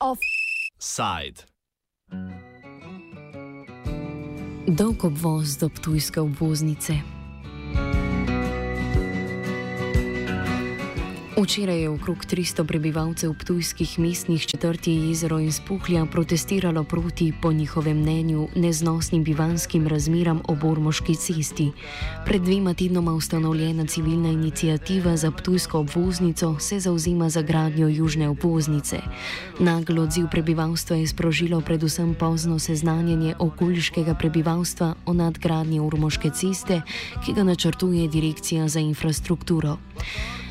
Offside. Dolg obvoz do Ptujske obvoznice. Včeraj je okrog 300 prebivalcev tujskih mestnih četrti jezero in spuhlja protestiralo proti, po njihovem mnenju, neznosnim bivanskim razmeram ob Ormoški cesti. Pred dvema tednoma ustanovljena civilna inicijativa za tujsko obvoznico se zauzima za gradnjo južne obvoznice. Naglo odziv prebivalstva je sprožilo predvsem pozno seznanjanje okoliškega prebivalstva o nadgradnji Ormoške ceste, ki ga načrtuje Direkcija za infrastrukturo.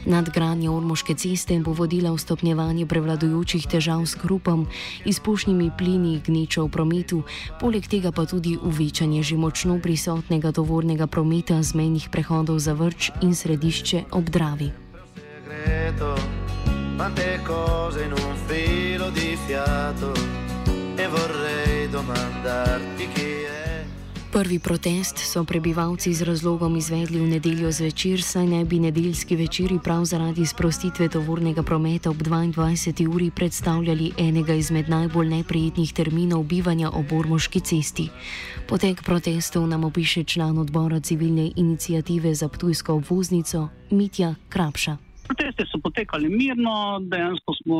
Nadgradnja Ormoške ceste bo vodila v stopnjevanje prevladujočih težav s hrupom, izpušnimi plini, gnečo v prometu, poleg tega pa tudi uvečanje že močno prisotnega tovornega prometa z menjih prehodov za vrč in središče ob Dravi. Quante cose in un filo di fiato e vorrei domandarti chi Prvi protest so prebivalci z razlogom izvedli v nedeljo zvečer, saj naj bi nedeljski večeri prav zaradi sprostitve tovornega prometa ob 22. uri predstavljali enega izmed najbolj neprijetnih terminov bivanja ob Ormoški cesti. Potek protestov nam opiše član odbora civilne inicijative za Ptujsko obvoznico Mitja Krapša. Proteste so potekali mirno, dejansko smo,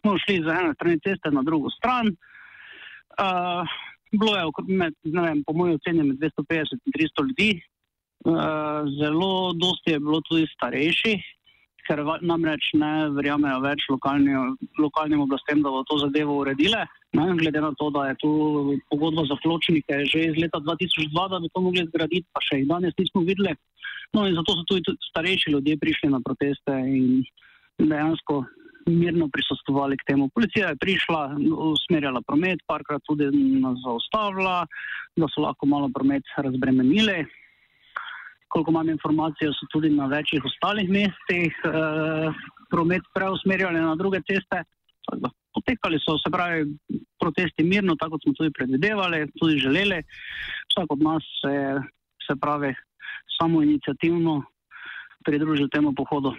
smo šli za eno stran ceste na drugo stran. Uh, Bilo je, med, vem, po mojem oceni, med 250 in 300 ljudi. Uh, zelo dosti je bilo tudi starejših, ker namreč ne verjamejo več lokalni, lokalnim oblastem, da bo to zadevo uredile. Ne, glede na to, da je tu pogodba za pločnike že iz leta 2002, da bi to mogli zgraditi, pa še jih danes nismo videli. No in zato so tudi starejši ljudje prišli na proteste in dejansko mirno prisostovali k temu. Policija je prišla, usmerjala promet, parkrat tudi nas zaustavila, da so lahko malo promet razbremenili. Koliko imam informacije, so tudi na večjih ostalih mestih eh, promet preusmerjali na druge ceste. Potekali so se pravi protesti mirno, tako kot smo tudi predvidevali, tudi želeli. Vsak od nas se se pravi, samo inicijativno pridružil temu pohodu.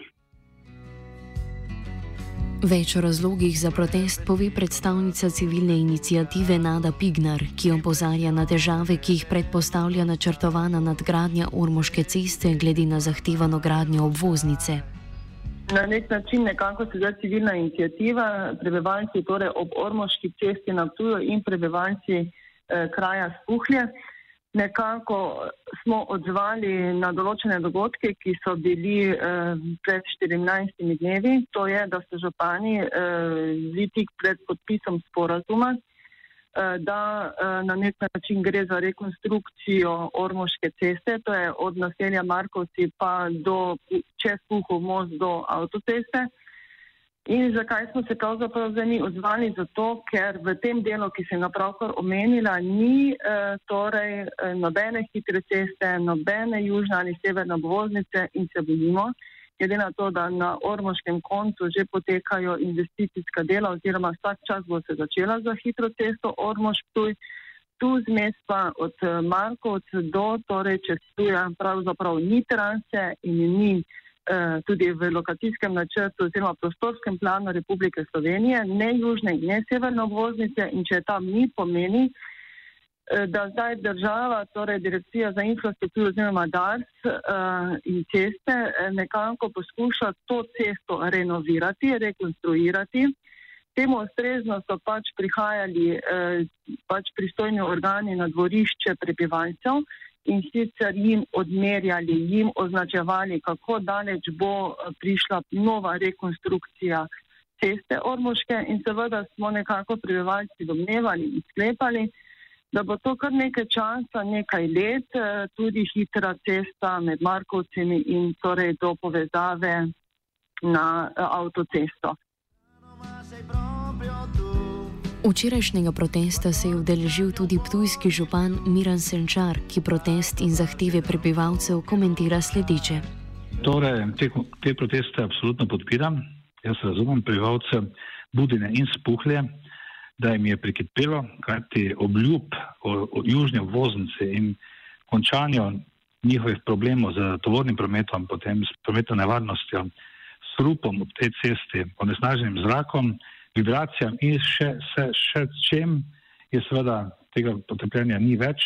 Več o razlogih za protest pove predstavnica civilne inicijative Nada Pignar, ki opozarja na težave, ki jih predpostavlja načrtovana nadgradnja Ormoške ceste glede na zahtevano gradnjo obvoznice. Na nek način nekako se zdaj civilna inicijativa, prebivalci torej ob Ormoški cesti na Tuju in prebivalci eh, kraja Spuhlje nekako smo odzvali na določene dogodke, ki so bili eh, pred 14 dnevi. To je, da so župani eh, tik pred podpisom sporazuma, eh, da eh, na nek način gre za rekonstrukcijo Ormoške ceste, to je od naselja Markovci pa do čez Puhov most do avtoceste. In zakaj smo se pravzaprav zdaj mi odzvali? Zato, ker v tem delu, ki sem ga pravkar omenila, ni eh, torej eh, nobene hitre ceste, nobene južne ali severne obvoznice in se bojimo, glede na to, da na ormoškem koncu že potekajo investicijska dela oziroma vsak čas bo se začela za hitro cesto Ormoš-Ptuj. Tu zmes pa od eh, Markovc do, torej čez Tuja, pravzaprav ni transe in ni. Eh, tudi v lokacijskem načrtu oziroma prostorskem planu Republike Slovenije, ne južne in ne severne obvoznice in če tam ni pomeni, eh, da zdaj država, torej Direkcija za infrastrukturo oziroma DARS uh, in ceste nekako poskuša to cesto renovirati, rekonstruirati. Temu ustrezno so pač prihajali pač pristojni organi na dvorišče prebivalcev in sicer jim odmerjali, jim označevali, kako daleč bo eh, prišla nova rekonstrukcija ceste Ormoške in seveda smo nekako prebivalci domnevali in sklepali, da bo to kar nekaj časa, nekaj let, eh, tudi hitra cesta med Markovcimi in torej do povezave na eh, avtocesto. Včerajšnjega protesta se je udeležil tudi ptujski župan Miran Senčar, ki protest in zahteve prebivalcev komentira sledeče. Torej, te, te proteste absolutno podpiram. Jaz razumem prebivalce Budine in Spuhlje, da jim je prikipelo, kajti obljub o, o južni obvoznici in končanju njihovih problemov z tovornim prometom, potem s prometno nevarnostjo, s rupom ob tej cesti, onesnaženim zrakom, vibracijam in še, še, še čem je seveda tega potrpljenja ni več.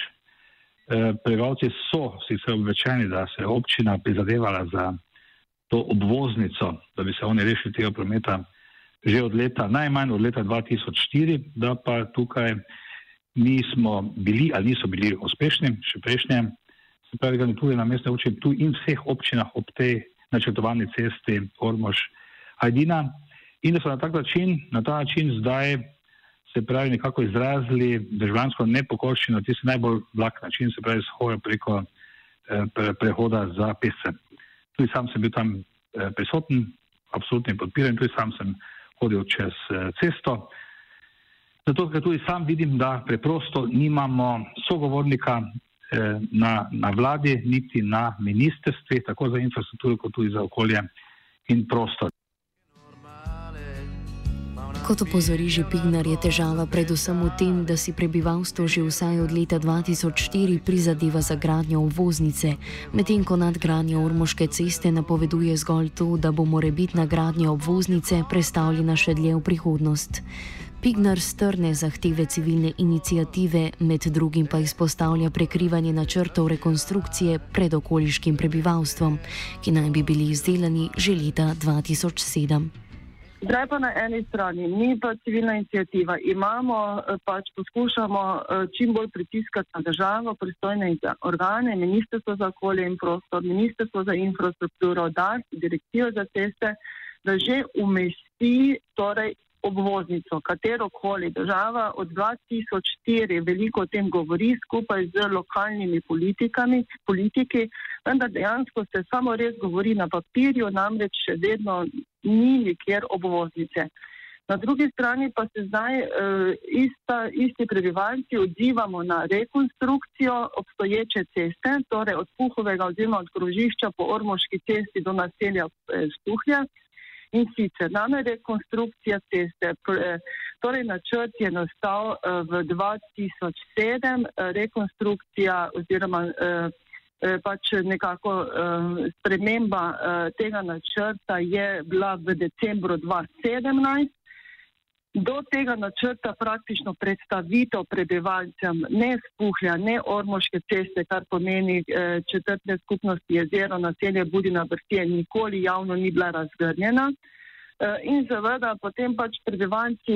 E, prebivalci so sicer obvečeni, da se je občina prizadevala za to obvoznico, da bi se oni rešili tega prometa že od leta, najmanj od leta 2004, da pa tukaj nismo bili ali niso bili uspešni, še prejšnje, se pravi, da ne tudi na mestne občine, tu in vseh občinah ob tej načrtovani cesti Ormož Hajdina in da so na tak način, na ta način zdaj se pravi nekako izrazili državljansko nepokorščino, tisti najbolj vlak način, se pravi shojo preko eh, pre, prehoda za pesce. Tudi sam sem bil tam eh, prisoten, absolutno podpiran, tudi sam sem hodil čez eh, cesto. Zato, ker tudi sam vidim, da preprosto nimamo sogovornika na, na vladi, niti na ministrstvi, tako za infrastrukturo, kot tudi za okolje in prostor. Kot opozori že Pignar, je težava predvsem v tem, da si prebivalstvo že vsaj od leta 2004 prizadeva za gradnjo obvoznice, medtem ko nadgradnja Urmoške ceste napoveduje zgolj to, da bo morebitna gradnja obvoznice predstavljena še dlje v prihodnost. Pignar strne zahteve civilne inicijative, med drugim pa izpostavlja prekrivanje načrtov rekonstrukcije pred okoliškim prebivalstvom, ki naj bi bili izdelani že leta 2007. Zdaj pa na eni strani, mi pa civilna inicijativa imamo, eh, pač poskušamo eh, čim bolj pritiskati na državo, pristojne organe, Ministrstvo za okolje in prostor, Ministrstvo za infrastrukturo, DARS, Direkcijo za ceste, da že umesti torej obvoznico, katero koli država od 2004 veliko o tem govori skupaj z lokalnimi politikami, politiki, vendar dejansko se samo res govori na papirju, namreč še vedno ni nikjer obvoznice. Na drugi strani pa se zdaj uh, ista, isti prebivalci odzivamo na rekonstrukcijo obstoječe ceste, torej od Puhovega oziroma od krožišča po Ormoški cesti do naselja eh, Stuhlja. In sicer name rekonstrukcija ceste, torej načrt je nastal eh, v 2007, eh, rekonstrukcija oziroma eh, pač nekako sprememba tega načrta je bila v decembru 2017. Do tega načrta praktično predstavitev prebivalcem ne spuhlja, ne ormoške ceste, kar pomeni eh, četrte skupnosti jezero, naselje Budina Brtije, nikoli javno ni bila razgrnjena. Eh, in seveda potem pač prebivalci,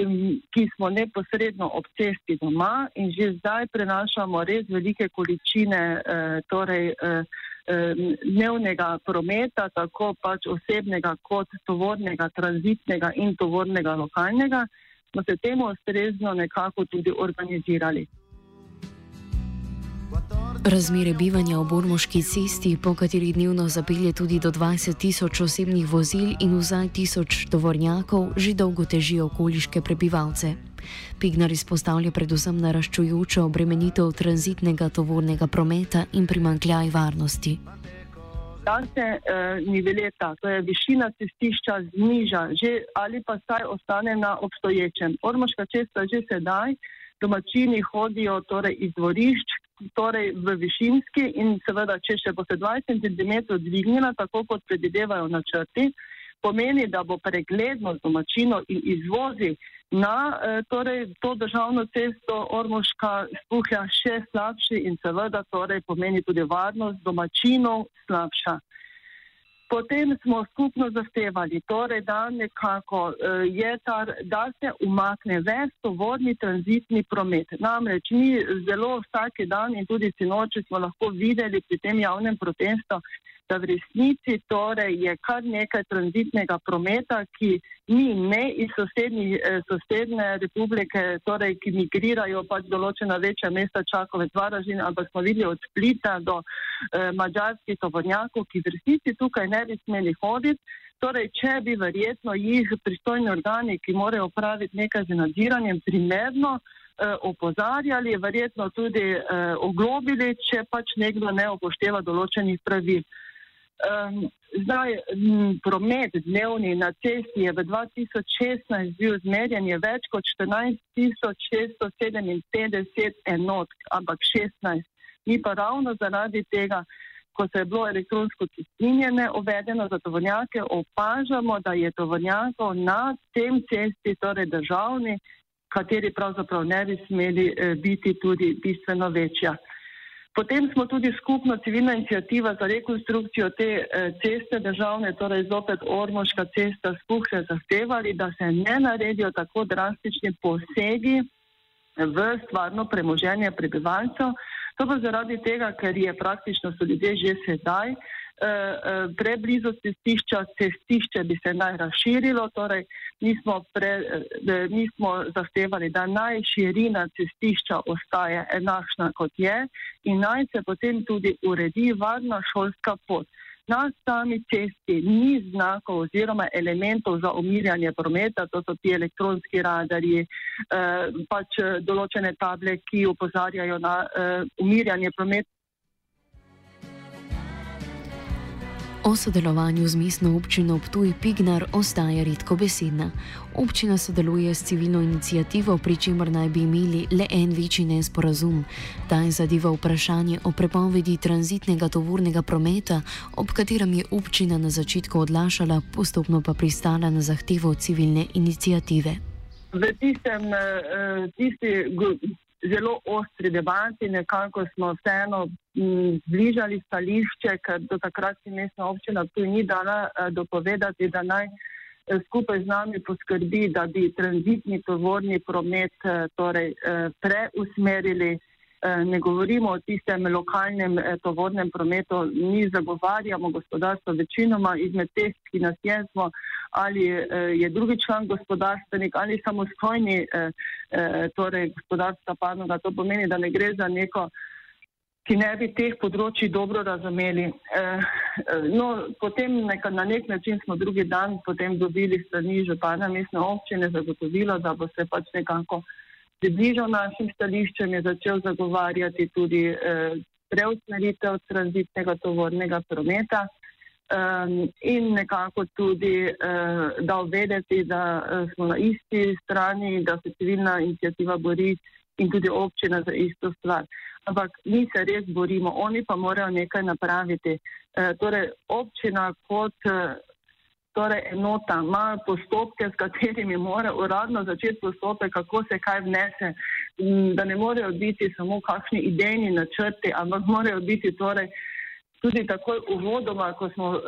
ki smo neposredno ob cesti doma in že zdaj prenašamo res velike količine eh, torej, eh, dnevnega prometa, tako pač osebnega kot tovornega, tranzitnega in tovornega lokalnega smo se temu ustrezno nekako tudi organizirali. Razmere bivanja ob Ormoški cesti, po kateri dnevno zapelje tudi do 20 tisoč osebnih vozil in vzaj tisoč tovornjakov, že dolgo težijo okoliške prebivalce. Pignar izpostavlja predvsem naraščujočo obremenitev tranzitnega tovornega prometa in primankljaj varnosti da se uh, niveleta, to je višina cestišča, zniža že, ali pa saj ostane na obstoječem. Ormoška cesta že sedaj, domačini hodijo torej, iz dvorišč, torej v višinski in seveda, če še bo se 20 cm dvignila, tako kot predvidevajo načrti, pomeni, da bo preglednost domačino in izvozi na eh, torej, to državno cesto Ormoška spuhlja še slabši in seveda torej, pomeni tudi varnost domačinov slabša. Potem smo skupno zahtevali, torej, da, nekako, uh, tar, da se umakne ves tovorni tranzitni promet. Namreč mi zelo vsake dan in tudi sinoči smo lahko videli pri tem javnem protestu, da v resnici torej je kar nekaj tranzitnega prometa, ki ni ne iz sosednje, eh, sosedne republike, torej ki migrirajo pač določena večja mesta Čakovec, Varažin, ampak smo videli od Splita do eh, mađarskih tovornjakov, ki v resnici tukaj ne bi smeli hoditi. Torej, če bi verjetno jih pristojni organi, ki morajo praviti nekaj z nadziranjem, primerno eh, opozarjali, verjetno tudi eh, oglobili, če pač nekdo ne upošteva določenih pravil. Um, zdaj, m, promet dnevni na cesti je v 2016 bil zmerjen je več kot 14.657 enot, ampak 16. Mi pa ravno zaradi tega, ko se je bilo elektronsko cestninjenje uvedeno za tovornjake, opažamo, da je tovornjakov na tem cesti, torej državni, kateri pravzaprav ne bi smeli eh, biti tudi bistveno večja. Potem smo tudi skupno civilna inicijativa za rekonstrukcijo te eh, ceste državne, torej zopet Ormoška cesta spuhne zahtevali, da se ne naredijo tako drastični posegi v stvarno premoženje prebivalcev. To pa zaradi tega, ker je praktično so ljudje že sedaj preblizu cestišča, cestišče bi se naj razširilo, torej mi smo, pre, eh, mi smo zahtevali, da naj širina cestišča ostaje enakšna kot je in naj se potem tudi uredi varna šolska pot. Na sami cesti ni znakov oziroma elementov za umirjanje prometa, to so ti elektronski radarji, pač določene table, ki upozarjajo na umirjanje prometa. O sodelovanju z mestno občino Ptuj Pignar ostaja redko besedna. Občina sodeluje s civilno inicijativo, pri čemer naj bi imeli le en večji nesporazum. Ta je zadeva vprašanje o prepovedi tranzitnega tovornega prometa, ob katerem je občina na začetku odlašala, postopno pa pristala na zahtevo civilne inicijative. V tistem, uh, tisti, zelo ostri debati, nekako smo vseeno zbližali stališče, ker do takrat si mestna občina tu ni dala eh, dopovedati, da naj eh, skupaj z nami poskrbi, da bi tranzitni tovorni promet eh, torej, preusmerili ne govorimo o tistem lokalnem eh, tovornem prometu, mi zagovarjamo gospodarstvo večinoma izmed teh, ki nas jesmo, ali eh, je drugi član gospodarstvenik ali samostojni torej gospodarstva panoga. To pomeni, da ne gre za neko ki ne bi teh področji dobro razumeli. No, potem neka, na nek način smo drugi dan potem dobili strani župana mestne občine zagotovilo, da bo se pač nekako približal našim stališčem, je začel zagovarjati tudi eh, preusmeritev tranzitnega tovornega prometa um, in nekako tudi eh, dal vedeti, da eh, smo na isti strani, da se civilna inicijativa bori in tudi občina za isto stvar. Ampak mi se res borimo, oni pa morajo nekaj napraviti. E, torej, občina kot torej enota ima postopke, s katerimi mora uradno začeti postopek, kako se kaj vnese, da ne morejo biti samo kakšni idejni načrti, ampak morajo biti torej tudi takoj uvodoma, ko smo uh,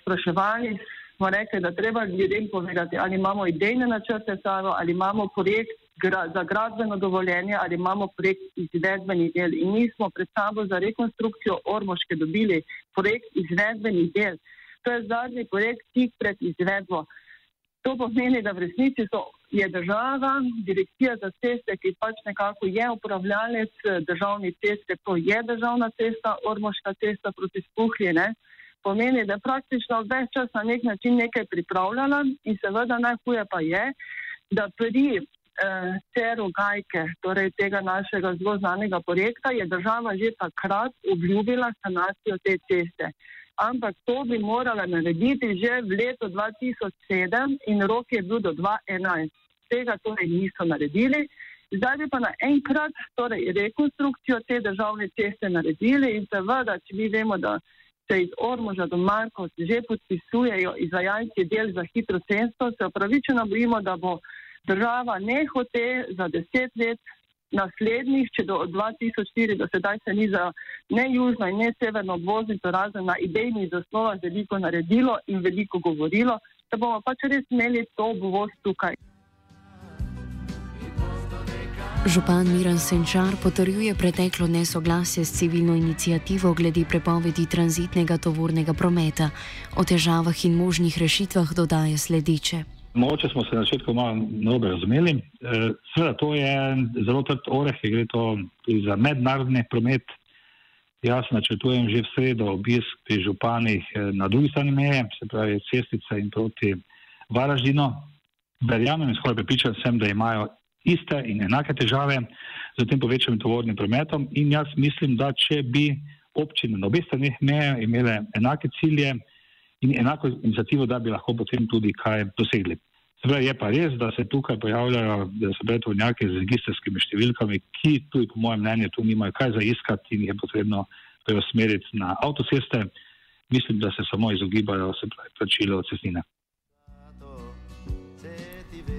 spraševali, smo rekli, da treba ljudem povedati, ali imamo idejne načrte samo, ali imamo projekt gra, za gradbeno dovoljenje, ali imamo projekt izvedbenih del. In mi smo pred sabo za rekonstrukcijo Ormoške dobili projekt izvedbenih del to je zadnji projekt tik pred izvedbo. To pomeni, da v resnici so, je država, direkcija za ceste, ki pač nekako je upravljalec državne ceste, to je državna cesta, Ormoška cesta proti Spuhljene, pomeni, da praktično več čas na nek način nekaj pripravljala in seveda najhuje pa je, da pri eh, Ceru Gajke, torej tega našega zelo znanega projekta, je država že takrat obljubila sanacijo te ceste ampak to bi morala narediti že v letu 2007 in rok je bil do 2011. Tega torej niso naredili. Zdaj bi pa naenkrat torej, rekonstrukcijo te državne ceste naredili in seveda, če mi vemo, da se iz Ormoža do Markov že podpisujejo izvajalci del za hitro cesto, se upravičeno bojimo, da bo država nehote za deset let naslednjih, če do 2004 do sedaj se ni za ne južno in ne severno obvoznico razen na idejnih zasnovah veliko naredilo in veliko govorilo, da bomo pač res imeli to obvoz tukaj. Župan Miran Senčar potrjuje preteklo nesoglasje s civilno inicijativo glede prepovedi tranzitnega tovornega prometa. O težavah in možnih rešitvah dodaje sledeče. Mogoče smo se na začetku malo narobe razumeli. E, Sveda, to je zelo trd oreh, gre to tudi za mednarodni promet. Jaz načrtujem že v sredo obisk pri županih e, na drugi strani meje, se pravi cestice in proti Varaždino. Verjamem in skoraj prepričan sem, da imajo iste in enake težave z tem povečanim tovornim prometom in jaz mislim, da če bi občine na obeh straneh meje imele enake cilje in enako inicijativo, da bi lahko potem tudi kaj dosegli. Zdaj je pa res, da se tukaj pojavljajo, tovornjaki z registrskimi številkami, ki tudi, po mojem mnenju, tu nimajo kaj za iskati in jih je potrebno preusmeriti na avtoceste. Mislim, da se samo izogibajo se pravi plačilo cestnine.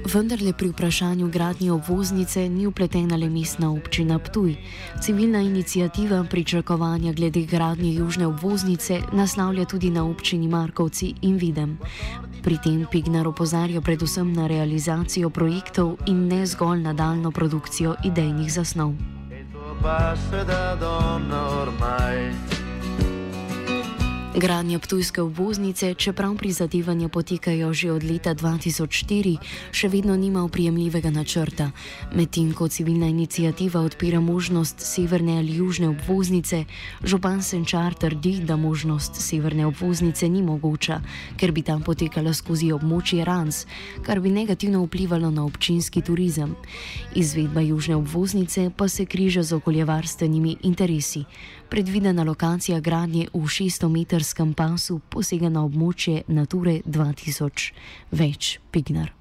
Vendar le pri vprašanju gradnje obvoznice ni upletena le mestna občina Ptuj. Civilna inicijativa pričakovanja glede gradnje južne obvoznice naslavlja tudi na občini Markovci in Videm. Pri tem Pignar opozarja predvsem na realizacijo projektov in ne zgolj nadaljno produkcijo idejnih zasnov. Gradnja Ptujske obvoznice, čeprav prizadevanja potekajo že od leta 2004, še vedno nima oprijemljivega načrta. Medtem ko civilna inicijativa odpira možnost severne ali južne obvoznice, župan Senčar trdi, da možnost severne obvoznice ni mogoča, ker bi tam potekala skozi območje Rans, kar bi negativno vplivalo na občinski turizem. Izvedba južne obvoznice pa se križa z okoljevarstvenimi interesi. Predvidena lokacija gradnje v 600-metrskem pasu posega na območje Nature 2000. Več Pignar.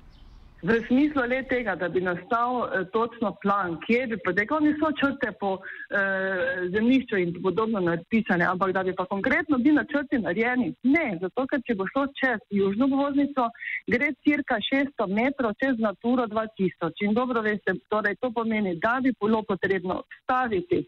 V smislu le tega, da bi nastal eh, točno plan, kje bi potekal, niso črte po eh, zemljišču in podobno napisane, ampak da bi pa konkretno bili načrti narejeni. Ne, zato ker če bo šlo čez južno voznico, gre cirka 600 metrov čez Naturo 2000. In dobro veste, torej to pomeni, da bi bilo potrebno staviti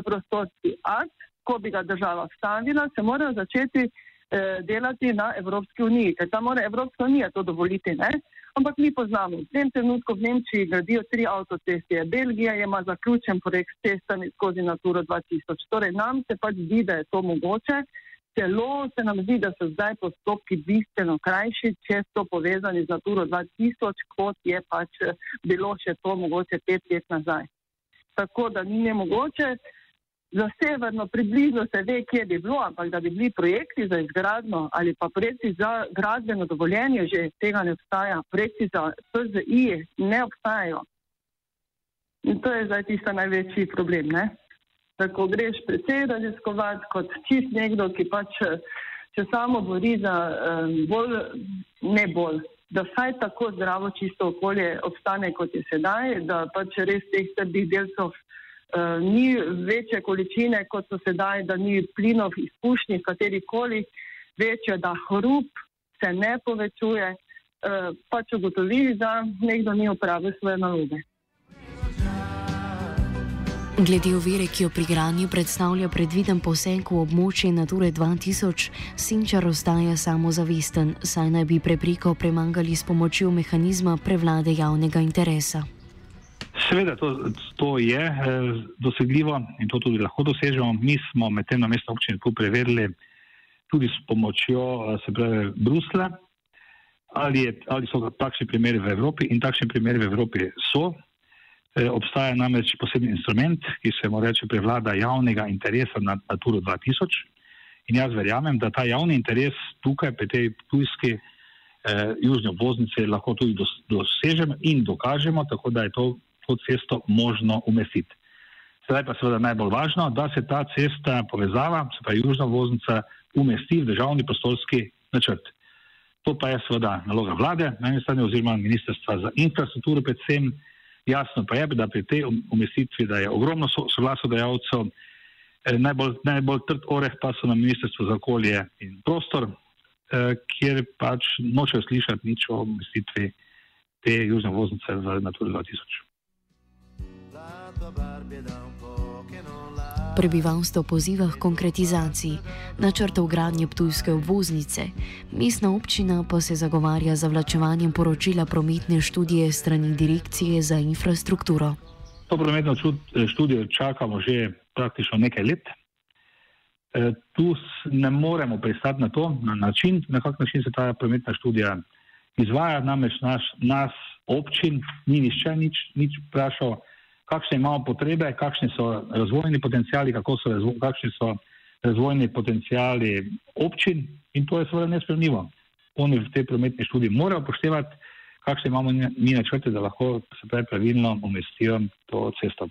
v prostorski akt, ko bi ga država vstavila, se morajo začeti eh, delati na Evropski uniji, ker tam mora Evropska unija to dovoliti. Ne? Ampak mi poznamo, v tem trenutku v Nemčiji gradijo tri avtoceste, Belgija ima zaključen projekt s cestami skozi Naturo 2000. Torej nam se pač zdi, da je to mogoče. Celo se nam zdi, da so zdaj postopki bistveno krajši, če so povezani z Naturo 2000, kot je pač bilo še to mogoče pet let nazaj. Tako da ni nemogoče. Za severno približno se ve, kje bi bilo, ampak da bi bili projekti za izgradno ali pa projekti za gradbeno dovoljenje, že tega ne obstaja. Projekti za PZI ne obstajajo. In to je zdaj tisto največji problem. Ne? Tako greš precej raziskovati kot čist nekdo, ki pač se samo bori za um, bolj, ne bolj, da vsaj tako zdravo čisto okolje obstane, kot je sedaj, da pač res teh trdih delcev ni večje količine, kot so sedaj, da ni plinov izpušnih, katerikoli večje, da hrup se ne povečuje, uh, pač ugotovi, da nekdo ni upravil svoje naloge. Glede ovire, ki jo pri gradnji predstavlja predviden poseg v območje Nature 2000, Sinčar ostaja samozavesten, saj naj bi prepreko premagali s pomočjo mehanizma prevlade javnega interesa. Seveda, to, to je eh, dosegljivo in to tudi lahko dosežemo. Mi smo med tem na mestu občine tu preverili tudi s pomočjo eh, se pravi Brusla, ali, je, ali so takšni primeri v Evropi in takšni primeri v Evropi so. Eh, obstaja namreč posebni instrument, ki se mu reče prevlada javnega interesa nad Naturo 2000 in jaz verjamem, da ta javni interes tukaj pri tej tujski eh, južni obvoznici lahko tudi dos, dosežemo in dokažemo, tako da je to to cesto možno umestiti. Sedaj pa seveda najbolj važno, da se ta cesta povezava, se pravi južna voznica, umesti v državni prostorski načrt. To pa je seveda naloga vlade na eni strani oziroma ministrstva za infrastrukturo predvsem. Jasno pa je, da pri tej um-, umestitvi, da je ogromno soglasodajalcev, eh, najbolj, najbolj trd oreh pa so na ministrstvu za okolje in prostor, eh, kjer pač nočejo slišati nič o umestitvi te južne voznice v Natura 2000. Prebivalstvo poziva k konkretizaciji načrtov gradnje Ptujske obvoznice, mestna občina pa se zagovarja za vlačevanjem poročila prometne študije strani Direkcije za infrastrukturo. To prometno študijo čakamo že praktično nekaj let. E, tu ne moremo pristati na to, na način, na kak način se ta prometna študija izvaja, namreč naš, nas občin ni nišče nič, nič vprašal kakšne imamo potrebe, kakšni so razvojni potencijali, kako so razvoj, kakšni so razvojni potencijali občin in to je seveda nespremljivo. Oni v tej prometni študiji morajo upoštevati, kakšne imamo mi načrte, da lahko se pravi pravilno umestijo to cesto.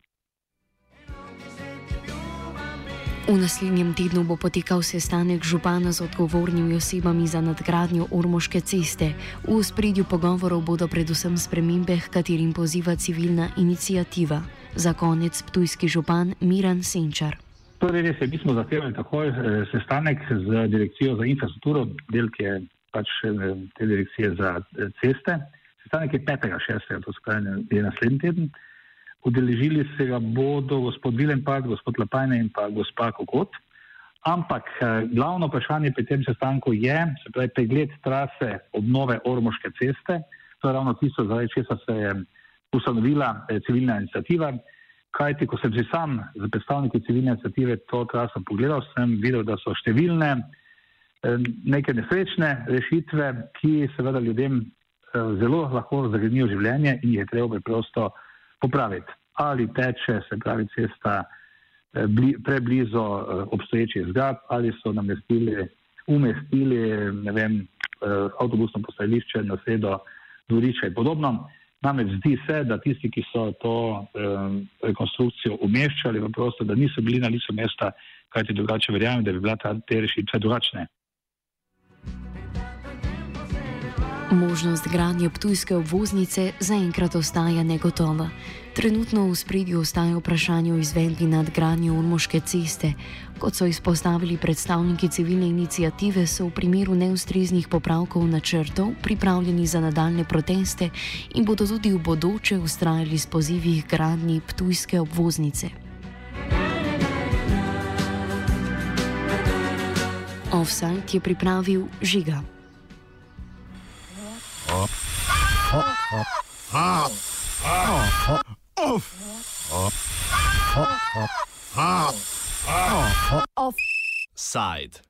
V naslednjem tednu bo potekal sestanek župana z odgovornimi osebami za nadgradnjo Ormoške ceste. V spredju pogovorov bodo predvsem spremembe, katerim poziva civilna inicijativa. Za konec ptujski župan Miran Senčar. Torej, res je, mi smo zahtevali takoj eh, sestanek z direkcijo za infrastrukturo, del, ki je pač eh, te direkcije za eh, ceste. Sestanek je 5.6., to je naslednji teden. Udeležili se ga bodo gospod Vilenpad, gospod Lapajne in pa gospa Kokot. Ampak eh, glavno vprašanje pri tem sestanku je, se pravi, pregled trase obnove Ormoške ceste. To je ravno tisto, zaradi česa se je ustanovila eh, civilna inicijativa. Kajti, ko sem si sam z predstavniki civilne inicijative to traso pogledal, sem videl, da so številne eh, neke nesrečne rešitve, ki seveda ljudem zelo lahko zagrenijo življenje in jih je treba preprosto popraviti. Ali teče, se pravi, cesta eh, bli, preblizu eh, obstoječih zgrad, ali so namestili, umestili vem, eh, avtobusno postajališče na sredo dvorišča in podobno. Namreč zdi se, da tisti, ki so to rekonstrukcijo umeščali v prostor, da niso bili na licu mesta, kajti drugače verjamem, da bi bila ta, te rešitve drugačne. Možnost gradnje ptujske obvoznice zaenkrat ostaja negotova. Trenutno v spredju ostaja vprašanje o izvedbi nadgradnje Urmoške ceste. Kot so izpostavili predstavniki civilne inicijative, so v primeru neustreznih popravkov načrtov pripravljeni za nadaljne proteste in bodo tudi v bodoče ustrajali s pozivi gradnji ptujske obvoznice. Offside je pripravil žiga. Offside.